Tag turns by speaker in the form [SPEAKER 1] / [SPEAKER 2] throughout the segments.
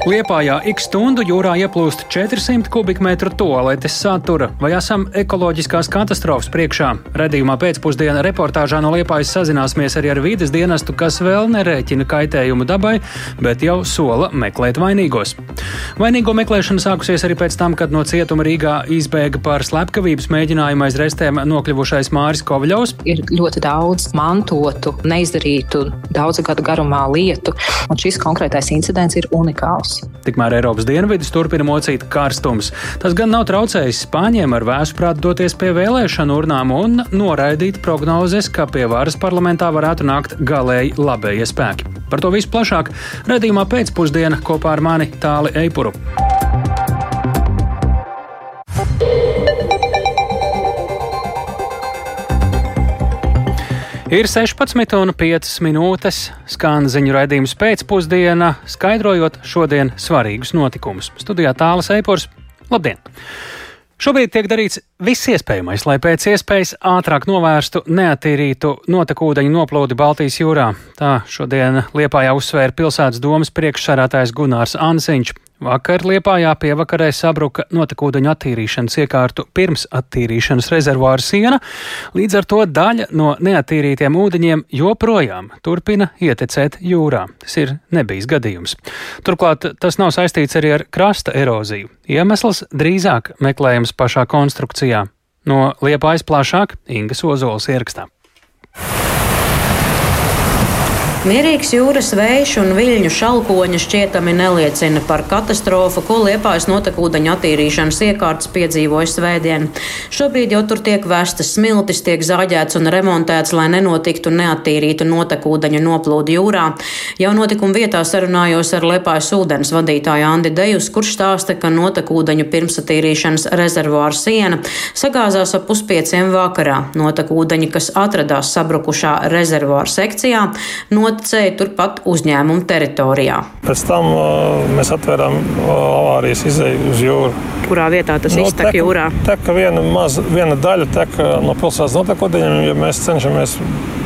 [SPEAKER 1] Liepājā ik stundu jūrā ieplūst 400 kubikmetru toaletes satura, vai esam ekoloģiskās katastrofas priekšā. Redījumā pēcpusdienā reportāžā no Liepājas sazināsimies arī ar vides dienestu, kas vēl nerēķina kaitējumu dabai, bet jau sola meklēt vainīgos. Vainīgo meklēšana sākusies arī pēc tam, kad no cietuma Rīgā izbēga par slepkavības mēģinājumu aiz restēm nokļuvušais Māris Kovļovs.
[SPEAKER 2] Ir ļoti daudz mantotu, neizdarītu daudzu gadu garumā lietu, un šis konkrētais incidents ir unikāls
[SPEAKER 1] grāds. Tikmēr Eiropas dienvidus turpina mocīt karstums. Tas gan nav traucējis Spāņiem ar vēsprātu doties pie vēlēšanu urnām un noraidīt prognozes, ka pie varas parlamentā varētu nākt galēji labējie spēki. Par to visu plašāk redzījumā pēcpusdienā kopā ar mani Tāli Eipuru. Ir 16,5 minūtes skan ziņu raidījums pēcpusdienā, skaidrojot šodien svarīgus notikumus. Studijā tālāk Eipors. Labdien! Šobrīd tiek darīts viss iespējamais, lai pēc iespējas ātrāk novērstu neatīrītu notekūdeņu noplūdi Baltijas jūrā. Tā šodien Liepājā uzsvēra pilsētas domas priekšsarātājs Gunārs Ansiņš. Vakar Liepājā pievakarē sabruka notekūdeņu attīrīšanas iekārtu pirms attīrīšanas rezervāra siena, līdz ar to daļa no neattīrītiem ūdeņiem joprojām turpina ietecēt jūrā. Tas ir nebijis gadījums. Turklāt tas nav saistīts arī ar krasta eroziju. Iemesls drīzāk meklējams pašā konstrukcijā. No Liepājas plašāk Inga Ozols ierakstā.
[SPEAKER 3] Mierīgs jūras vējš un viļņu šalkoņa šķietami neliecina par katastrofu, ko liepājas notekūdeņu attīrīšanas iekārtas piedzīvoja svētdien. Šobrīd jau tur tiek vēstas smiltis, tiek zāģēts un remontēts, lai nenotiktu neattīrītu notekūdeņu noplūdu jūrā. Jau notikuma vietā sarunājos ar liepājas ūdens vadītāju Andi Dejus, kurš stāsta, ka notekūdeņu pirmsatīrīšanas rezervuāra siena sagāzās ap puspieciem vakarā. Notekūdeņi, kas atradās sabrukušā rezervuāra sekcijā, no noticēja turpat uzņēmuma teritorijā.
[SPEAKER 4] Pēc tam uh, mēs atvērām avārijas izēju uz jūru.
[SPEAKER 3] Kurā vietā tas no, iztek jūrā?
[SPEAKER 4] Teka viena, maz, viena daļa teka no pilsētas notekūdeņiem, ja mēs cenšamies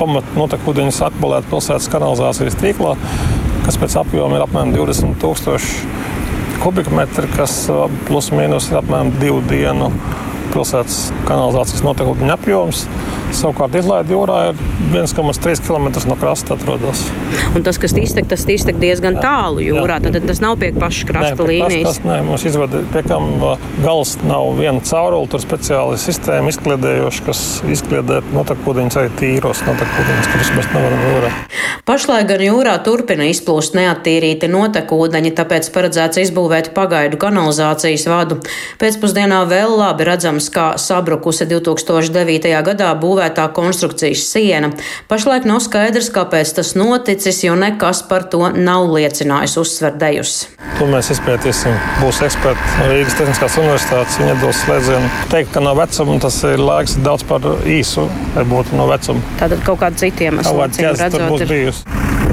[SPEAKER 4] pamat notekūdeņus atbalēt pilsētas kanalizācijas tīklā, kas pēc apjoma ir apmēram 20 tūkstoši kubikmetri, kas plus mīnus ir apmēram divu dienu pilsētas kanalizācijas notekūdeņu apjoms. Savukārt izlaide jūrā ir 1,3 km no krasta atrodas.
[SPEAKER 3] Un tas, kas iztek, tas iztek diezgan tālu jūrā. Jā. Tad tas nav pie paša krasta nē, līnijas.
[SPEAKER 4] Tas, nē, mums izvada, pie kam gals nav viena caurule, tur speciāli sistēma izkliedējoša, kas izkliedē notekūdeņus arī tīros notekūdeņus, kurus mēs nevaram jūrā.
[SPEAKER 3] Pašlaik gan jūrā turpina izplūst neattīrīti notekūdeņi, tāpēc paredzēts izbūvēt pagaidu kanalizācijas vadu. Pēcpusdienā vēl labi redzams, kā sabrukusi 2009. gadā būvēta būvētā konstrukcijas siena. Pašlaik nav skaidrs, kāpēc tas noticis, jo nekas par to nav liecinājis uzsverdējus.
[SPEAKER 4] To mēs izpētīsim. Būs eksperti no Rīgas Tehniskās Universitātes. Viņa dos slēdzienu. Teikt, ka nav vecuma, tas ir laiks daudz par īsu, vai būtu no vecuma.
[SPEAKER 3] Tātad kaut kāda cita iemesla.
[SPEAKER 4] Kaut kāda ķēdes tur būs bijusi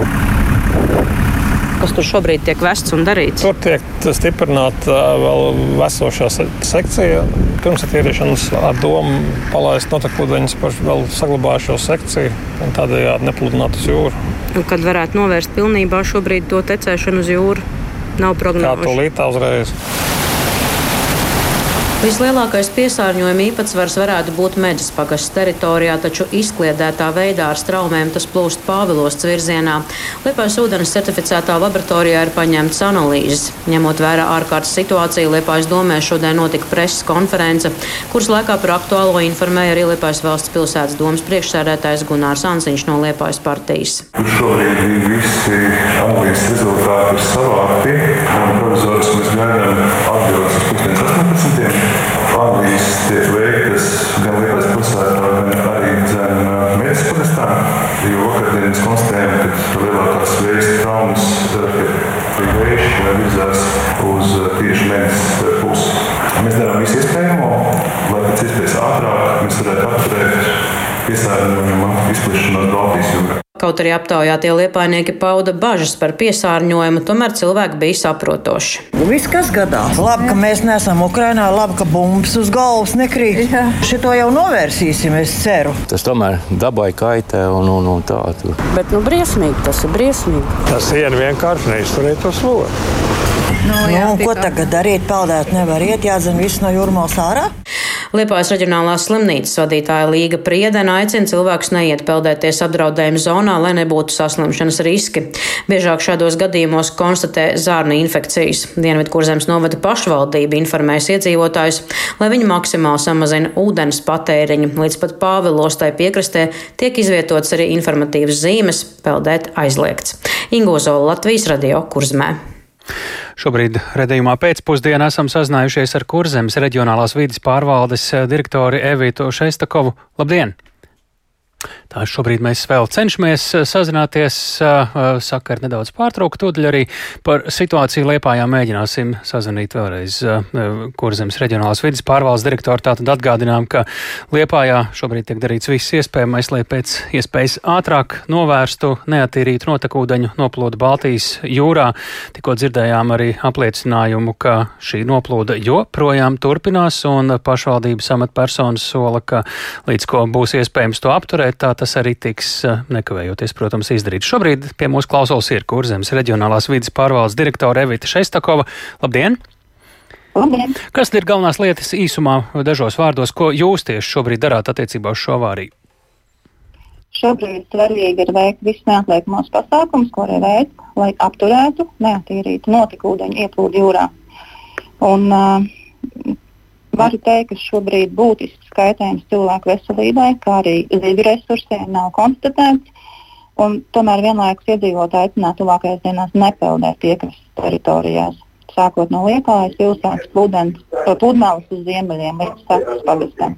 [SPEAKER 3] kas tur šobrīd tiek vests un darīts?
[SPEAKER 4] Tur tiek stiprināta vēl vesošā sekcija. Pirms attīrīšanas ar domu palaist notekūdeņus par vēl saglabājušo sekciju un tādējādi nepludināt uz jūru.
[SPEAKER 3] Un kad varētu novērst pilnībā šobrīd to tecēšanu uz jūru? Nav prognozes.
[SPEAKER 4] Kā to līdzi uzreiz?
[SPEAKER 3] Vislielākais piesārņojuma īpatsvars varētu būt Meģis pagastas teritorijā, taču izkliedētā veidā ar straumēm tas plūst Pāvilos virzienā. Liepājas ūdens certificētā laboratorijā ir paņemts analīzes. Ņemot vērā ārkārtas situāciju, Liepājas domē šodien notika preses konference, kuras laikā par aktuālo informēja arī Liepājas valsts pilsētas domas priekšsēdētājs Gunārs Ansiņš no Liepājas partijas.
[SPEAKER 5] Šobrīd visi analīzes rezultāti ir savākti un provizoriski mēs gaidām piesārņojumu izplešanos Baltijas jūrā.
[SPEAKER 3] Kaut arī aptaujātie liepainieki pauda bažas par piesārņojumu, tomēr cilvēki bija saprotoši.
[SPEAKER 6] Nu, viss, kas gadās, labi, ka mēs neesam Ukrainā, labi, ka bumbas uz galvas nekrīt. Šito jau novērsīsim, es ceru.
[SPEAKER 7] Tas tomēr dabai kaitē un, un, un tā.
[SPEAKER 3] Bet nu, briesmīgi, tas ir briesmīgi.
[SPEAKER 4] Tas ir vienkārši neizturēt to slogu.
[SPEAKER 6] Nu, jā, nu, ko tagad darīt? Peldēt nevar iet, jādzen viss no jūrmālas ārā.
[SPEAKER 3] Liepājas reģionālās slimnīcas vadītāja Līga Priedena aicina cilvēkus neiet peldēties apdraudējuma zonā, lai nebūtu saslimšanas riski. Biežāk šādos gadījumos konstatē zārna infekcijas. Dienvidkurzemes novada pašvaldība informēs iedzīvotājus, lai viņi maksimāli samazina ūdens patēriņu. Līdz pat Pāvilostai piekrastē tiek izvietots arī informatīvas zīmes - peldēt aizliegts. Ingozola Latvijas radio Kurzmē.
[SPEAKER 1] Šobrīd redzējumā pēcpusdienā esam sazinājušies ar Kurzemes reģionālās vīdes pārvaldes direktori Evītu Šestakovu. Labdien! Tā šobrīd mēs vēl cenšamies eh, sazināties, eh, eh, sakar nedaudz pārtraukt, tūdaļ arī par situāciju Liepājā mēģināsim sazvanīt vēlreiz Kurzemes reģionālās vidas pārvaldes direktoru. Tātad atgādinām, ka Liepājā šobrīd tiek darīts viss iespējamais, lai pēc iespējas ātrāk novērstu neatīrītu notekūdeņu noplūdu Baltijas jūrā. Tikko dzirdējām arī apliecinājumu, ka šī noplūda joprojām turpinās un pašvaldības amatpersonas sola, ka līdz ko būs iespējams to apturēt, bet tā tas arī tiks eh, nekavējoties, protams, izdarīts. Šobrīd pie mūsu klausos ir Kurzemes reģionālās vidas pārvaldes direktore Evita Šestakova. Labdien!
[SPEAKER 8] Labdien!
[SPEAKER 1] Kas ir galvenās lietas īsumā, dažos vārdos, ko jūs tieši šobrīd darāt attiecībā uz šo avāriju?
[SPEAKER 8] Šobrīd svarīgi ir veikt visus neatliekamos pasākumus, ko arī veikt, lai apturētu neatīrītu notekūdeņu ieplūdu jūrā. Un, uh, Varu teikt, ka šobrīd būtisks kaitējums cilvēku veselībai, kā arī zivju resursiem nav konstatēts. Tomēr vienlaikus iedzīvotāji aicinātu tuvākajās dienās nepeldēt piekrastes teritorijās. Sākot no Lietuvas, pilsētas pludmales uz ziemeļiem līdz Sakas pagastam.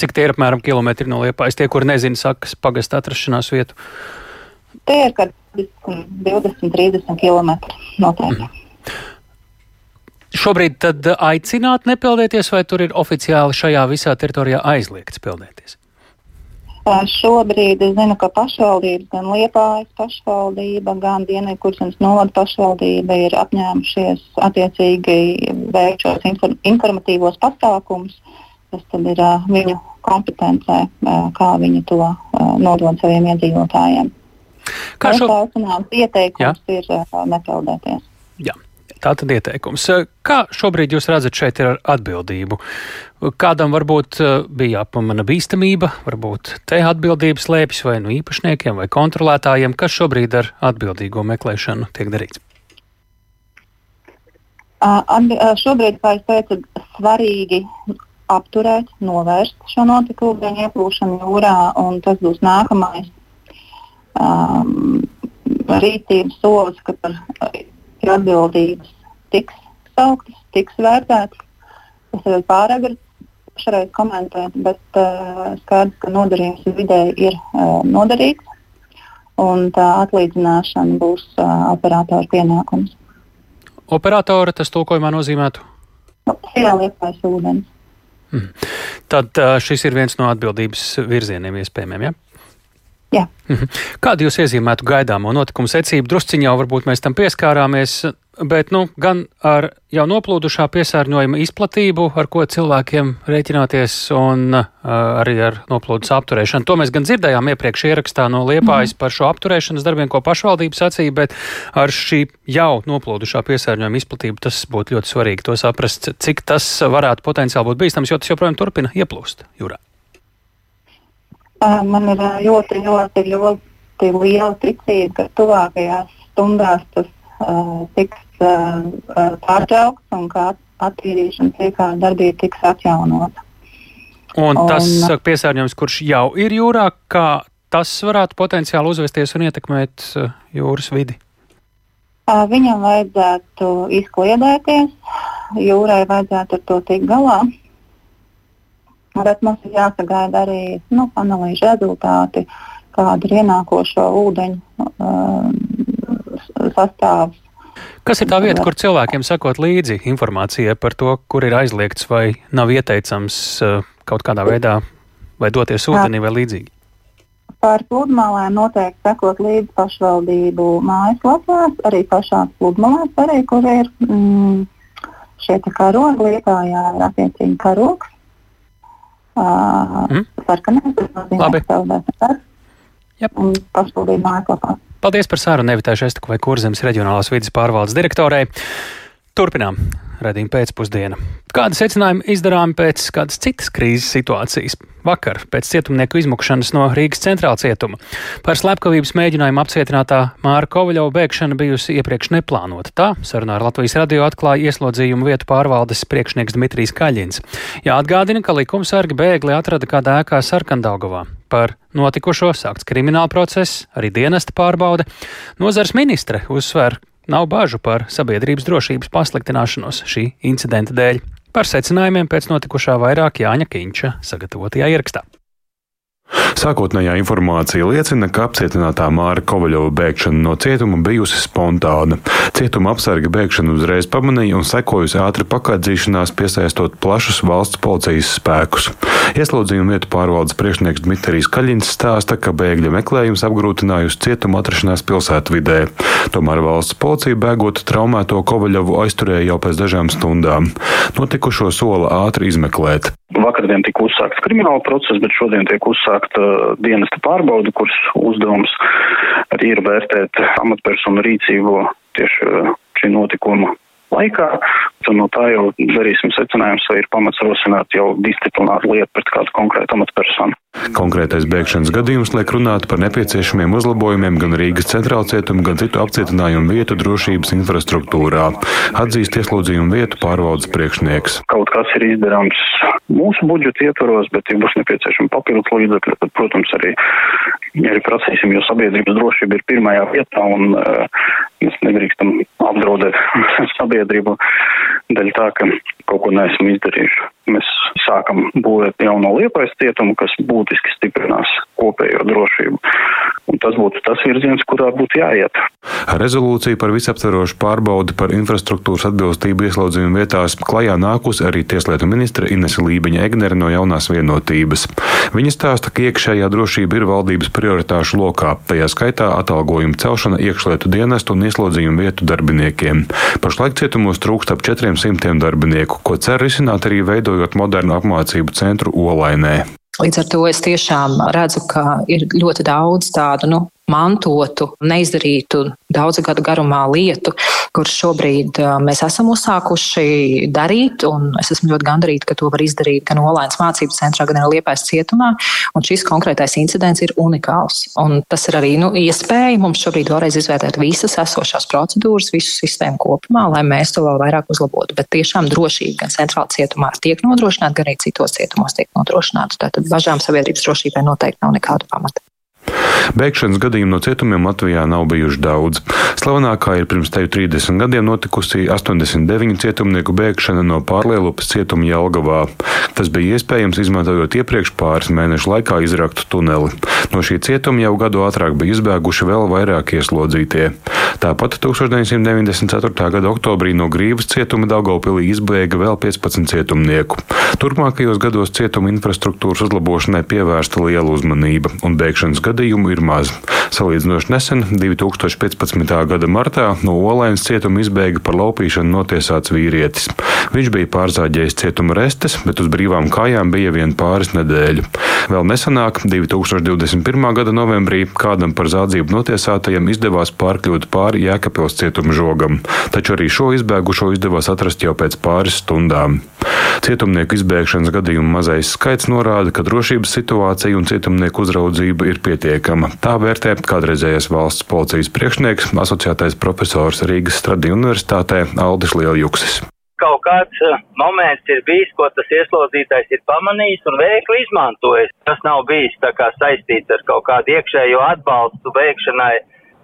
[SPEAKER 1] Cik tie ir apmēram kilometri no Lietuvas? Tie, kur nezina Sakas pagasta atrašanās vietu?
[SPEAKER 8] Tie ir 20, 30 km noteikti. Mm.
[SPEAKER 1] Šobrīd tad aicināt nepeldēties, vai tur ir oficiāli šajā visā teritorijā aizliegts peldēties?
[SPEAKER 8] Šobrīd es zinu, ka pašvaldības, gan Liepājas pašvaldība, gan Dienvidkurzemes novada pašvaldība ir apņēmušies attiecīgi veikt šos inform informatīvos pasākumus. Tas tad ir uh, viņu kompetencē, uh, kā viņi to uh, nodod saviem iedzīvotājiem. Kā šo... Ieteikums Jā. ir uh, nepeldēties.
[SPEAKER 1] Jā. Tā tad ieteikums. Kā šobrīd jūs redzat šeit ar atbildību? Kādam varbūt eh, bija jāpamana bīstamība, varbūt te atbildības slēpjas vai no īpašniekiem vai kontrolētājiem, kas šobrīd ar atbildīgo meklēšanu tiek darīts?
[SPEAKER 8] Šobrīd, kā jau teicu, svarīgi apturēt, novērst šo notikumu ieplūšanu jūrā, un tas būs nākamais um, rītības solis, ka par ka atbildības tiks sauktas, tiks vērtētas. Tas ir pāragri šoreiz komentēt, bet uh, skaidrs, ka nodarījums vidē ir uh, nodarīts, un tā atlīdzināšana būs uh, operatora pienākums.
[SPEAKER 1] Operatora tas tulkojumā nozīmētu?
[SPEAKER 8] Nu, Jā, liepais ūdens.
[SPEAKER 1] Hmm. Tad uh, šis ir viens no atbildības virzieniem iespējamiem, ja?
[SPEAKER 8] Jā.
[SPEAKER 1] Mhm. Kādu jūs iezīmētu gaidāmo notikumu secību? Drusciņā jau varbūt mēs tam pieskārāmies, bet nu, gan ar jau noplūdušā piesārņojuma izplatību, ar ko cilvēkiem rēķināties, un uh, arī ar noplūdes apturēšanu. To mēs gan dzirdējām iepriekš ierakstā no Liepājas mm. par šo apturēšanas darbiem, ko pašvaldības sacīja, bet ar šī jau noplūdušā piesārņojuma izplatību tas būtu ļoti svarīgi to saprast, cik tas varētu potenciāli būt bīstams, jo tas joprojām turpina ieplūst jūrā.
[SPEAKER 8] Man ir ļoti, ļoti, ļoti liela ticība, ka tuvākajās stundās tas uh, tiks uh, pārtraukts un ka attīrīšanas iekārta darbība tiks atjaunota.
[SPEAKER 1] Un tas un, piesārņojums, kurš jau ir jūrā, kā tas varētu potenciāli uzvesties un ietekmēt uh, jūras vidi?
[SPEAKER 8] Uh, viņam vajadzētu izkliedēties, jūrai vajadzētu ar to tikt galā. Bet mums ir jāsagaida arī nu, analīžu rezultāti, kāda ir ienākošo ūdeņu uh, sastāvs.
[SPEAKER 1] Kas ir tā vieta, kur cilvēkiem sakot līdzi informācijai par to, kur ir aizliegts vai nav ieteicams uh, kaut kādā veidā vai doties ūdenī vai līdzīgi?
[SPEAKER 8] Par pludmalēm noteikti sekot līdzi pašvaldību mājaslapās, arī pašās pludmalēs, arī, kur ir mm, šie karogi, lietājā ir attiecīgi karogs mm. sarkanais. Tas nozīmē, un pašvaldību mājaslapā.
[SPEAKER 1] Paldies par sarunu Nevitāšu Estaku vai Kurzemes reģionālās vidas pārvaldes direktorei. Turpinām redzējumu pēcpusdienu. Kādi secinājumi izdarāmi pēc kādas citas krīzes situācijas? Vakar, pēc cietumnieku izmukšanas no Rīgas centrāla cietuma, par slepkavības mēģinājumu apcietinātā Māra Kovaļova bēgšana bijusi iepriekš neplānota. Tā sarunā ar Latvijas radio atklāja ieslodzījumu vietu pārvaldes priekšnieks Dmitrijs Kaļins. Jāatgādina, ka likumsargi bēgli atrada kādā ēkā Sarkandaugovā. Par notikušo sākts krimināla process, arī dienesta pārbaude. Nozars ministre uzsver, Nav bažu par sabiedrības drošības pasliktināšanos šī incidenta dēļ. Par secinājumiem pēc notikušā vairāk Jāņa Kīņša sagatavotajā ierakstā.
[SPEAKER 9] Sākotnējā informācija liecina, ka apcietinātā Māra Kovaļova bēgšana no cietuma bijusi spontāna. Cietuma apsarga bēgšanu uzreiz pamanīja un sekojusi ātri pakādzīšanās, piesaistot plašus valsts policijas spēkus. Ieslodzījuma vietu pārvaldes priekšnieks Dmitrijs Kaļins stāsta, ka bēgļa meklējums apgrūtinājusi cietuma atrašanās pilsētvidē. Tomēr valsts policija bēgot traumēto Kovaļovu aizturēja jau pēc dažām stundām. Notikušo sola ātri izmeklēt.
[SPEAKER 10] Vakardien tika uzsākts krimināla process, bet šodien tiek uzsākta dienesta pārbauda, kuras uzdevums arī ir vērtēt amatpersonu rīcību tieši šī notikuma laikā. Un no tā jau darīsim secinājumus, vai ir pamats rosināt jau disciplināru lietu pret kādu konkrētu amatpersonu.
[SPEAKER 9] Konkrētais bēgšanas gadījums liek runāt par nepieciešamiem uzlabojumiem gan Rīgas centrāla cietuma, gan citu apcietinājumu vietu drošības infrastruktūrā, atzīst ieslodzījumu vietu pārvaldes priekšnieks.
[SPEAKER 10] Kaut kas ir izdarāms mūsu budžeta ietvaros, bet, ja būs nepieciešama papildus līdzekļi, tad, protams, arī, arī prasīsim, jo sabiedrības drošība ir pirmajā vietā un uh, mēs nedrīkstam apdraudēt sabiedrību dēļ tā, ka kaut ko neesam izdarījuši. Mēs sākam būvēt jauno liepais cietumu, kas būtiski stiprinās kopējo drošību. Un tas būtu tas virziens, kurā būtu jāiet.
[SPEAKER 9] Rezolūcija par visaptverošu pārbaudi par infrastruktūras atbilstību ieslodzījuma vietās klajā nākusi arī Tieslietu ministra Inese Lībiņa Egnere no jaunās vienotības. Viņa stāsta, ka iekšējā drošība ir valdības prioritāšu lokā, tajā skaitā atalgojuma celšana iekšlietu dienestu un ieslodzījuma vietu darbiniekiem. Pašlaik cietumos trūkst ap 400 darbinieku, ko cer risināt arī veidojot modernu apmācību centru Olainē.
[SPEAKER 2] Līdz ar to es tiešām redzu, ka ir ļoti daudz tādu nu, mantotu, neizdarītu daudzu gadu garumā lietu, kuras šobrīd mēs esam uzsākuši darīt. Es esmu ļoti gandarīta, ka to var izdarīt gan Olainas mācību centrā, gan arī Liepais cietumā. Un šis konkrētais incidents ir unikāls. Un tas ir arī nu, iespēja mums šobrīd vēlreiz izvērtēt visas esošās procedūras, visu sistēmu kopumā, lai mēs to vēl vairāk uzlabotu. Bet tiešām drošība gan centrāla cietumā tiek nodrošināta, gan arī citos cietumos tiek nodrošināta. Tātad bažām sabiedrības drošībai noteikti nav nekādu pamata.
[SPEAKER 9] Bēgšanas gadījumu no cietumiem Latvijā nav bijuši daudz. Slavenākā ir pirms teju 30 gadiem notikusi 89 cietumnieku bēgšana no pārlielupas cietuma Jelgavā. Tas bija iespējams izmantojot iepriekš pāris mēnešu laikā izraktu tuneli. No šī cietuma jau gadu ātrāk bija izbēguši vēl vairāk ieslodzītie. Tāpat 1994. gada oktobrī no Grīvas cietuma Daugopilī izbēga vēl 15 cietumnieku. Turpmākajos gados cietuma infrastruktūras uzlabošanai pievērsta liela uzmanība, un bēgšanas gadījumu ir maz. Salīdzinoši nesen, 2015. gada martā, no Olainas cietuma izbēga par laupīšanu notiesāts vīrietis. Viņš bija pārzāģējis cietuma restes, bet uz brīvām kājām bija vien pāris nedēļu. Vēl nesenāk, 2021. gada novembrī, kādam par zādzību notiesātajam izdevās pārkļūt pāri Jēkabils cietuma žogam, taču arī šo izbēgušo izdevās atrast jau pēc pāris stundām. Cietumnieku izbēgšanas gadījumu mazais skaits norāda, ka drošības situācija un cietumnieku uzraudzība ir pietiekama. Tā vērtē kādreizējais valsts policijas priekšnieks, asociētais profesors Rīgas Stradī Universitātē Aldis Lieljuksis
[SPEAKER 11] kaut kāds uh, moments ir bijis, ko tas ieslodzītais ir pamanījis un veikli izmantojis. Tas nav bijis saistīts ar kaut kādu iekšējo atbalstu veikšanai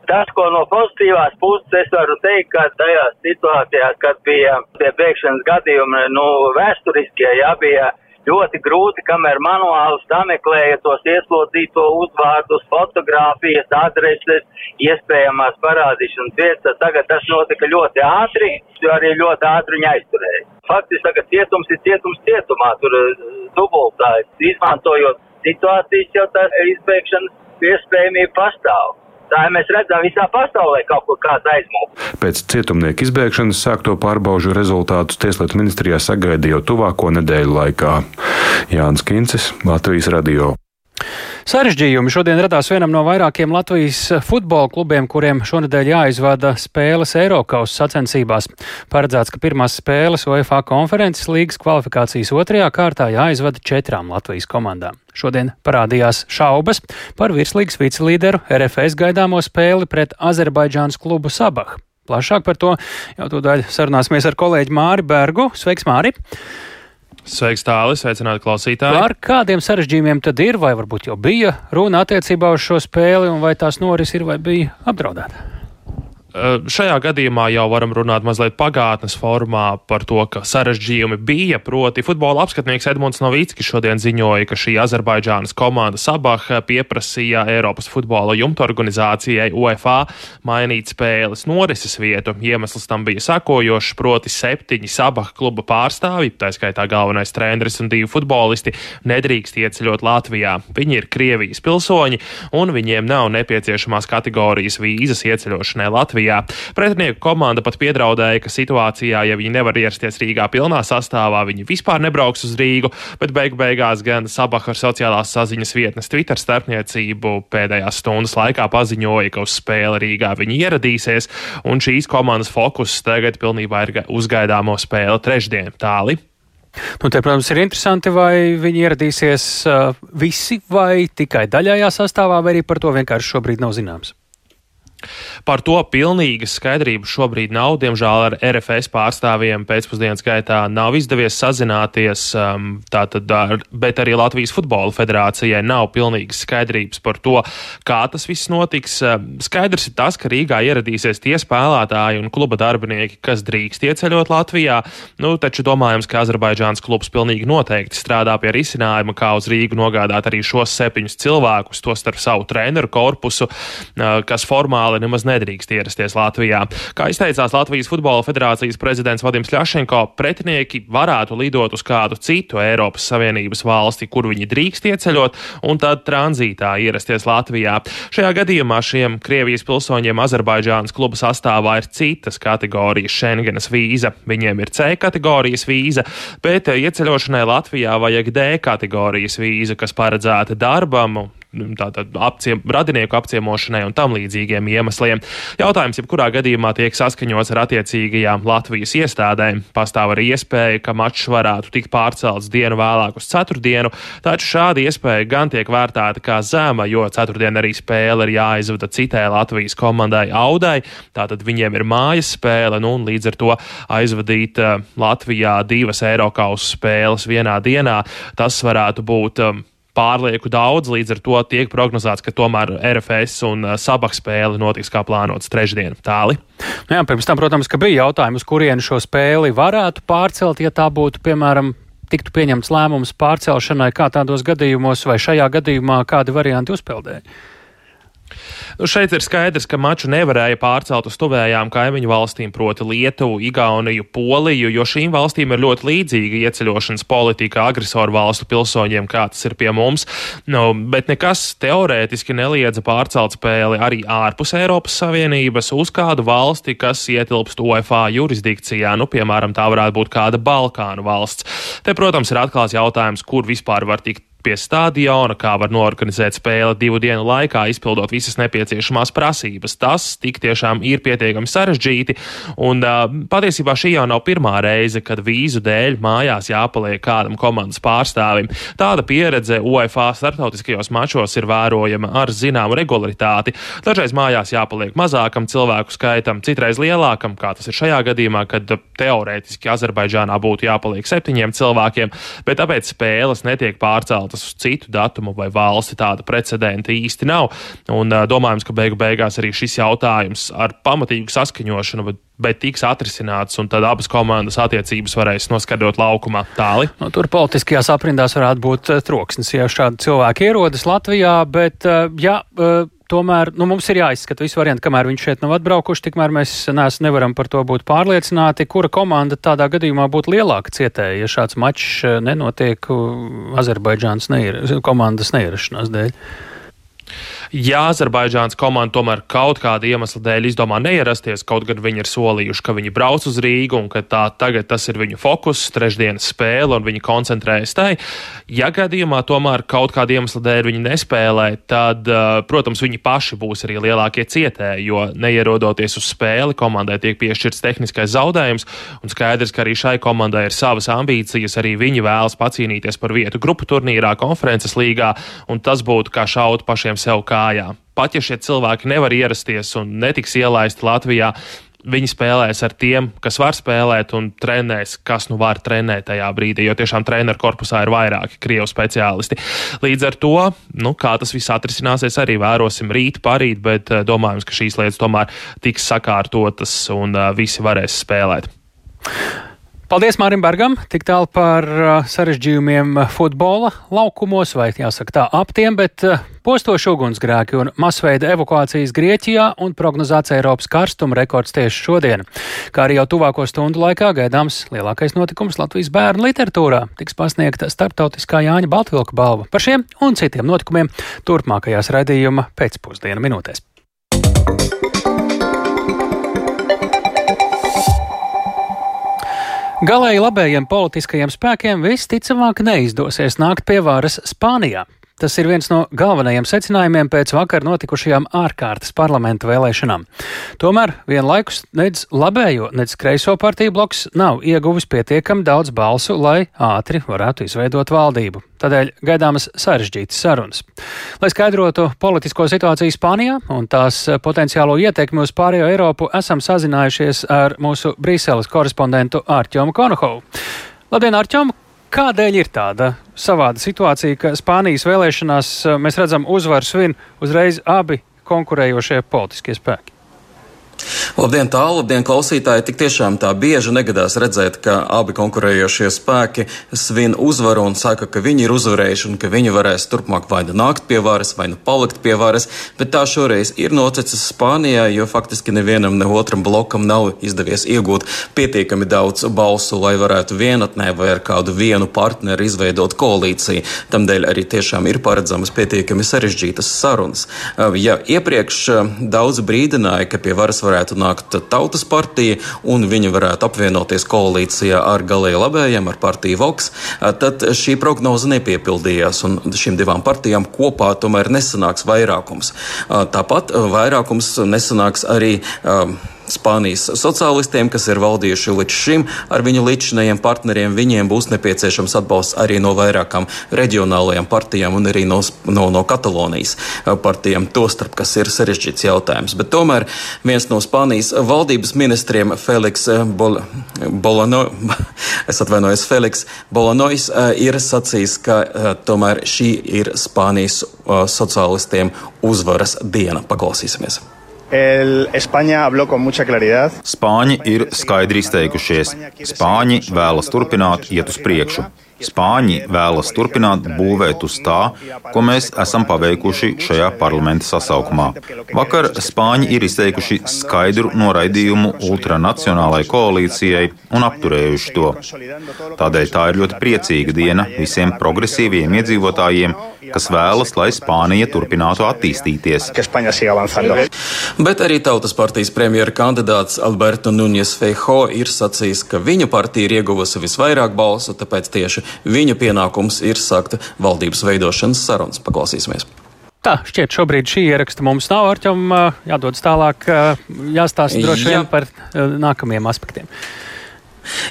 [SPEAKER 11] Tas, ko no pozitīvās puses es varu teikt, ka tajās situācijās, kad bija tie bēgšanas gadījumi, nu, vēsturiskie, jā, bija ļoti grūti, kamēr manuāli sameklēja tos ieslodzīto uzvārdus, fotogrāfijas, adreses, iespējamās parādīšanas vietas. Tagad tas notika ļoti ātri, jo arī ļoti ātri viņa aizturēja. Faktiski tagad cietums ir cietums cietumā, tur eh, dubultājs, izmantojot situācijas, jau tā izbēgšanas iespējamība pastāv. Tā mēs redzam visā pasaulē kaut kur kāds aizmūgs.
[SPEAKER 9] Pēc cietumnieku izbēgšanas sākto pārbaužu rezultātus Tieslietu ministrijā sagaida jau tuvāko nedēļu laikā. Jānis Kincis, Latvijas radio.
[SPEAKER 1] Sarežģījumi šodien radās vienam no vairākiem Latvijas futbola klubiem, kuriem šonadēļ jāizvada spēles Eiropas sacensībās. Paredzēts, ka pirmās spēles UEFA konferences līgas kvalifikācijas otrajā kārtā jāizvada četrām Latvijas komandām. Šodien parādījās šaubas par virslīgas vicelīderu RFS gaidāmo spēli pret Azerbaidžānas klubu Sabah. Plašāk par to jau tūdaļ sarunāsimies ar kolēģi Māri Bergu. Sveiks, Māri!
[SPEAKER 12] Sveiks, tālāk, sveicināti klausītāji.
[SPEAKER 1] Par kādiem sarežģījumiem tad ir, vai varbūt jau bija runa attiecībā uz šo spēli, un vai tās noris ir vai bija apdraudēta?
[SPEAKER 12] Eh, šajā gadījumā jau varam runāt mazliet pagātnes formā par to, ka sarežģījumi bija. Proti, futbola apskatnieks Edmunds Novickis šodien ziņoja, ka šī Azerbaidžānas komanda Sabah pieprasīja Eiropas futbola jumta organizācijai UEFA mainīt spēles norises vietu. Iemesls tam bija sakojošs, proti septiņi Sabah kluba pārstāvji, tā skaitā galvenais treneris un divi futbolisti, nedrīkst ieceļot Latvijā. Viņi ir Krievijas pilsoņi un viņiem nav nepieciešamās kategorijas vīzas ieceļošanai Latvijā. Latvijā. Pretinieku komanda pat piedraudēja, ka situācijā, ja viņi nevar ierasties Rīgā pilnā sastāvā, viņi vispār nebrauks uz Rīgu, bet beigu beigās gan Sabaha ar sociālās saziņas vietnes Twitter starpniecību pēdējās stundas laikā paziņoja, ka uz spēli Rīgā viņi ieradīsies, un šīs komandas fokus tagad pilnībā ir uzgaidāmo spēli trešdien. Tāli.
[SPEAKER 1] Nu, te, protams, ir interesanti, vai viņi ieradīsies uh, visi vai tikai daļējā sastāvā, vai arī par to vienkārši šobrīd nav zināms.
[SPEAKER 12] Par to pilnīgas skaidrības šobrīd nav. Diemžēl ar RFS pārstāvjiem pēcpusdienas gaitā nav izdevies sazināties, um, tātad, ar, bet arī Latvijas Futbola federācijai nav pilnīgas skaidrības par to, kā tas viss notiks. Um, skaidrs ir tas, ka Rīgā ieradīsies tie spēlētāji un kluba darbinieki, kas drīkst ieceļot Latvijā, nu, taču domājams, ka Azerbaidžāns klubs pilnīgi noteikti strādā pie risinājuma, kā uz Rīgu nogādāt arī šos septiņus cilvēkus, to starp savu treneru korpusu, uh, kas formāli formāli nemaz nedrīkst ierasties Latvijā. Kā izteicās Latvijas Futbola Federācijas prezidents Vadims Ļašenko, pretinieki varētu lidot uz kādu citu Eiropas Savienības valsti, kur viņi drīkst ieceļot, un tad tranzītā ierasties Latvijā. Šajā gadījumā šiem Krievijas pilsoņiem Azerbaidžānas kluba sastāvā ir citas kategorijas Schengenas vīza. Viņiem ir C kategorijas vīza, bet ieceļošanai Latvijā vajag D kategorijas vīza, kas paredzēta darbam, tātad apciem, radinieku apciemošanai un tam līdzīgiem iemesliem. Jautājums, jebkurā gadījumā tiek saskaņots ar attiecīgajām Latvijas iestādēm. Pastāv arī iespēja, ka mačs varētu tikt pārcelts dienu vēlāk uz ceturtdienu, taču šāda iespēja gan tiek vērtēta kā zema, jo ceturtdien arī spēle ir jāizvada citai Latvijas komandai Audai, tātad viņiem ir mājas spēle, nu un līdz ar to aizvadīt uh, Latvijā divas Eirokaus spēles vienā dienā, tas varētu būt um, pārlieku daudz. Līdz ar to tiek prognozēts, ka tomēr RFS un uh, Sabak spēle notiks kā plānots trešdien. Tāli.
[SPEAKER 1] Nu jā, pirms tam, protams, bija jautājums, uz kurienu šo spēli varētu pārcelt, ja tā būtu, piemēram, tiktu pieņemts lēmums pārcelšanai, kā tādos gadījumos, vai šajā gadījumā kādi varianti uzpeldēja.
[SPEAKER 12] Nu, šeit ir skaidrs, ka maču nevarēja pārcelt uz tuvējām kaimiņu valstīm, proti Lietuvu, Igauniju, Poliju, jo šīm valstīm ir ļoti līdzīga ieceļošanas politika agresoru valstu pilsoņiem, kā tas ir pie mums. Nu, bet nekas teorētiski neliedza pārcelt spēli arī ārpus Eiropas Savienības uz kādu valsti, kas ietilpst UEFA jurisdikcijā. Nu, piemēram, tā varētu būt kāda Balkānu valsts. Te, protams, ir atklāts jautājums, kur vispār var tikt pie stadiona, kā var norganizēt spēli divu dienu laikā, izpildot visas nepieciešamās prasības. Tas tik tiešām ir pietiekami sarežģīti, un uh, patiesībā šī jau nav pirmā reize, kad vīzu dēļ mājās jāpaliek kādam komandas pārstāvim. Tāda pieredze UEFA starptautiskajos mačos ir vērojama ar zināmu regularitāti. Dažreiz mājās jāpaliek mazākam cilvēku skaitam, citreiz lielākam, kā tas ir šajā gadījumā, kad teorētiski Azerbaidžānā būtu jāpaliek septiņiem cilvēkiem, bet tāpēc spēles netiek pārceltas pārceltas uz citu datumu vai valsti. Tāda precedenta īsti nav. Un domājams, ka beigu beigās arī šis jautājums ar pamatīgu saskaņošanu, bet tiks atrisināts, un tad abas komandas attiecības varēs noskaidrot laukumā tāli.
[SPEAKER 1] Nu, tur politiskajās aprindās varētu būt troksnis, ja šādi cilvēki ierodas Latvijā, bet, ja tomēr nu, mums ir jāizskata visi varianti, kamēr viņš šeit nav atbraukuši, tikmēr mēs nees, nevaram par to būt pārliecināti, kura komanda tādā gadījumā būtu lielāka cietēja, ja šāds mačs eh, nenotiek Azerbaidžānas neir, komandas neierašanās dēļ.
[SPEAKER 12] Ja Azerbaidžāns komanda tomēr kaut kāda iemesla dēļ izdomā neierasties, kaut gan viņi ir solījuši, ka viņi brauc uz Rīgu un ka tā tagad tas ir viņu fokus, trešdienas spēle un viņi koncentrējas tai, ja gadījumā tomēr kaut kāda iemesla dēļ viņi nespēlē, tad, protams, viņi paši būs arī lielākie cietēji, jo neierodoties uz spēli, komandai tiek piešķirts tehniskais zaudējums, un skaidrs, ka arī šai komandai ir savas ambīcijas, arī viņi vēlas pacīnīties par vietu grupu turnīrā, konferences līgā, un tas būtu kā šaut pašiem sev kājā. Pat ja šie cilvēki nevar ierasties un netiks ielaisti Latvijā, viņi spēlēs ar tiem, kas var spēlēt, un trenēs, kas nu var trenēt tajā brīdī, jo tiešām treneru korpusā ir vairāki krievu speciālisti. Līdz ar to, nu, kā tas viss atrisināsies, arī vērosim rīt, parīt, bet uh, domājams, ka šīs lietas tomēr tiks sakārtotas un uh, visi varēs spēlēt.
[SPEAKER 1] Paldies Mārim Bergam, tik tālu par uh, sarežģījumiem futbola laukumos, vai jāsaka tā ap tiem, bet uh, postoši ugunsgrēki un masveida evakuācijas Grieķijā un prognozēts Eiropas karstuma rekords tieši šodien. Kā arī jau tuvāko stundu laikā gaidāms lielākais notikums Latvijas bērnu literatūrā tiks pasniegta starptautiskā Jāņa Baltvilka balva par šiem un citiem notikumiem turpmākajās raidījuma pēcpusdienu minūtēs. Galēji labējiem politiskajiem spēkiem visticamāk neizdosies nākt pie varas Spānijā. Tas ir viens no galvenajiem secinājumiem pēc vakar notikušajām ārkārtas parlamenta vēlēšanām. Tomēr vienlaikus nedz labējo, nedz kreiso partiju bloks nav ieguvis pietiekami daudz balsu, lai ātri varētu izveidot valdību. Tādēļ gaidāmas sarežģītas sarunas. Lai skaidrotu politisko situāciju Spānijā un tās potenciālo ietekmi uz pārējo Eiropu, esam sazinājušies ar mūsu Brīseles korespondentu Ārķomu Konohovu. Labdien, Ārķom! Kādēļ ir tāda savāda situācija, ka Spānijas vēlēšanās eh, mēs redzam uzvaru svin uzreiz abi konkurējošie politiskie spēki?
[SPEAKER 13] Labdien, tālu, labdien, klausītāji! Tik tiešām tā bieži negadās redzēt, ka abi konkurējošie spēki svin uzvaru un saka, ka viņi ir uzvarējuši un ka viņi varēs turpmāk vai nu nākt pie varas, vai nu palikt pie varas, bet tā šoreiz ir noticis Spānijā, jo faktiski nevienam ne otram blokam nav izdevies iegūt pietiekami daudz balsu, lai varētu vienatnē vai ar kādu vienu partneri izveidot koalīciju. Tamdēļ arī tiešām ir paredzamas pietiekami sarežģītas sarunas. Ja iepriekš daudz brīdināja, ka pie varas varētu nākt Tautas partija un viņi varētu apvienoties koalīcijā ar galēji labējiem, ar partiju Vox, tad šī prognoze nepiepildījās un šīm divām partijām kopā tomēr nesanāks vairākums. Tāpat vairākums nesanāks arī Spānijas sociālistiem, kas ir valdījuši līdz šim ar viņu līdzinējiem partneriem, viņiem būs nepieciešams atbalsts arī no vairākām reģionālajām partijām un arī no, no, no Katalonijas partijām, tostarp, kas ir sarežģīts jautājums. Bet tomēr viens no Spānijas valdības ministriem, Feliks Bol Bolano, es atvainojos, Feliks Bolanois, ir sacījis, ka tomēr šī ir Spānijas sociālistiem uzvaras diena. Paklausīsimies!
[SPEAKER 14] Spāņi ir skaidri izteikušies. Spāņi vēlas turpināt iet uz priekšu. Spāņi vēlas turpināt būvēt uz tā, ko mēs esam paveikuši šajā parlamenta sasaukumā. Vakar Spāņi ir izteikuši skaidru noraidījumu ultranacionālai koalīcijai un apturējuši to. Tādēļ tā ir ļoti priecīga diena visiem progresīviem iedzīvotājiem, kas vēlas, lai Spānija turpinātu attīstīties.
[SPEAKER 13] Bet arī Tautas partijas premjera kandidāts Alberto Nunes Feijo ir sacījis, ka viņa partija ir ieguvusi visvairāk balsu, tāpēc tieši Viņa pienākums ir sākt valdības veidošanas sarunas. Paklausīsimies!
[SPEAKER 1] Tā šķiet, šobrīd šī ieraksta mums nav ar ķem jādodas tālāk, jāstāsta droši vien Jā. par nākamajiem aspektiem.